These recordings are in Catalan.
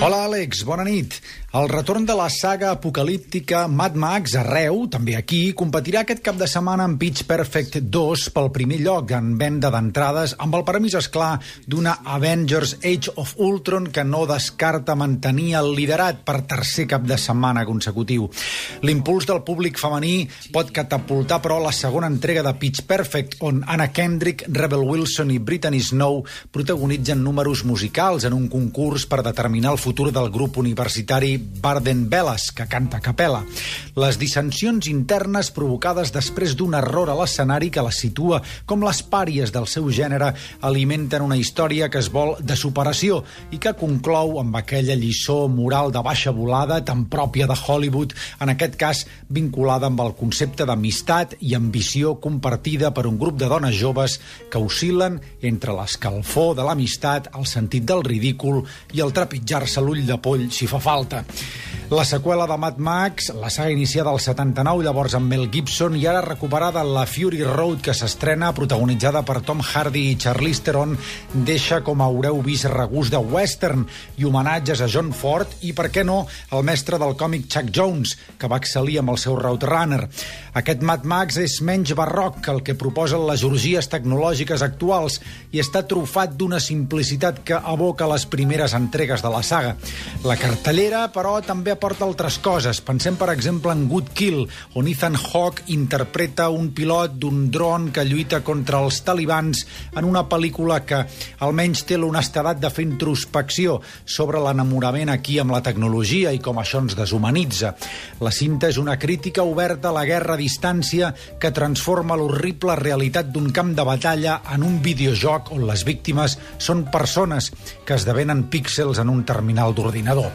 Hola, Àlex, bona nit. El retorn de la saga apocalíptica Mad Max arreu, també aquí, competirà aquest cap de setmana amb Pitch Perfect 2 pel primer lloc en venda d'entrades, amb el permís, esclar, d'una Avengers Age of Ultron que no descarta mantenir el liderat per tercer cap de setmana consecutiu. L'impuls del públic femení pot catapultar, però, la segona entrega de Pitch Perfect, on Anna Kendrick, Rebel Wilson i Brittany Snow protagonitzen números musicals en un concurs per determinar el futur del grup universitari Barden Velas, que canta a capella. Les dissensions internes provocades després d'un error a l'escenari que la situa com les pàries del seu gènere alimenten una història que es vol de superació i que conclou amb aquella lliçó moral de baixa volada tan pròpia de Hollywood, en aquest cas vinculada amb el concepte d'amistat i ambició compartida per un grup de dones joves que oscil·len entre l'escalfor de l'amistat, el sentit del ridícul i el trepitjar-se l'ull de poll si fa falta. La seqüela de Mad Max, la saga iniciada al 79, llavors amb Mel Gibson, i ara recuperada la Fury Road, que s'estrena, protagonitzada per Tom Hardy i Charlize Theron, deixa, com haureu vist, regús de western i homenatges a John Ford i, per què no, el mestre del còmic Chuck Jones, que va excel·lir amb el seu Roadrunner. Aquest Mad Max és menys barroc que el que proposen les orgies tecnològiques actuals i està trufat d'una simplicitat que evoca les primeres entregues de la saga. La cartellera, però, també aporta altres coses. Pensem, per exemple, en Good Kill, on Ethan Hawke interpreta un pilot d'un dron que lluita contra els talibans en una pel·lícula que almenys té l'honestedat de fer introspecció sobre l'enamorament aquí amb la tecnologia i com això ens deshumanitza. La cinta és una crítica oberta a la guerra a distància que transforma l'horrible realitat d'un camp de batalla en un videojoc on les víctimes són persones que esdevenen píxels en un terminal d'ordinador.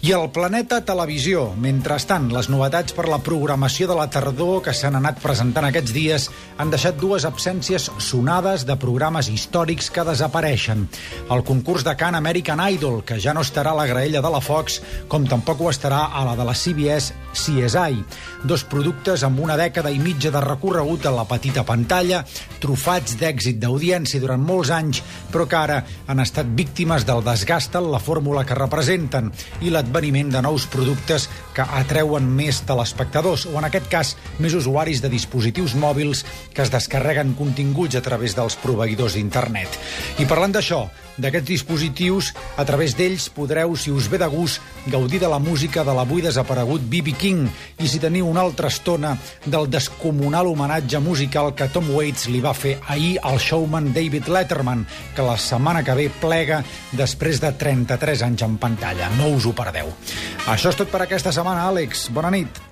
I el Planeta Televisió. Mentrestant, les novetats per la programació de la tardor que s'han anat presentant aquests dies han deixat dues absències sonades de programes històrics que desapareixen. El concurs de Can American Idol, que ja no estarà a la graella de la Fox, com tampoc ho estarà a la de la CBS CSI. Dos productes amb una dècada i mitja de recorregut a la petita pantalla, trufats d'èxit d'audiència durant molts anys, però que ara han estat víctimes del desgast en la fórmula que representen i la l'adveniment de nous productes que atreuen més telespectadors, o en aquest cas, més usuaris de dispositius mòbils que es descarreguen continguts a través dels proveïdors d'internet. I parlant d'això, d'aquests dispositius, a través d'ells podreu, si us ve de gust, gaudir de la música de l'avui desaparegut B.B. King i si teniu una altra estona del descomunal homenatge musical que Tom Waits li va fer ahir al showman David Letterman, que la setmana que ve plega després de 33 anys en pantalla. No us ho perdeu. Això és tot per aquesta setmana, Àlex. Bona nit.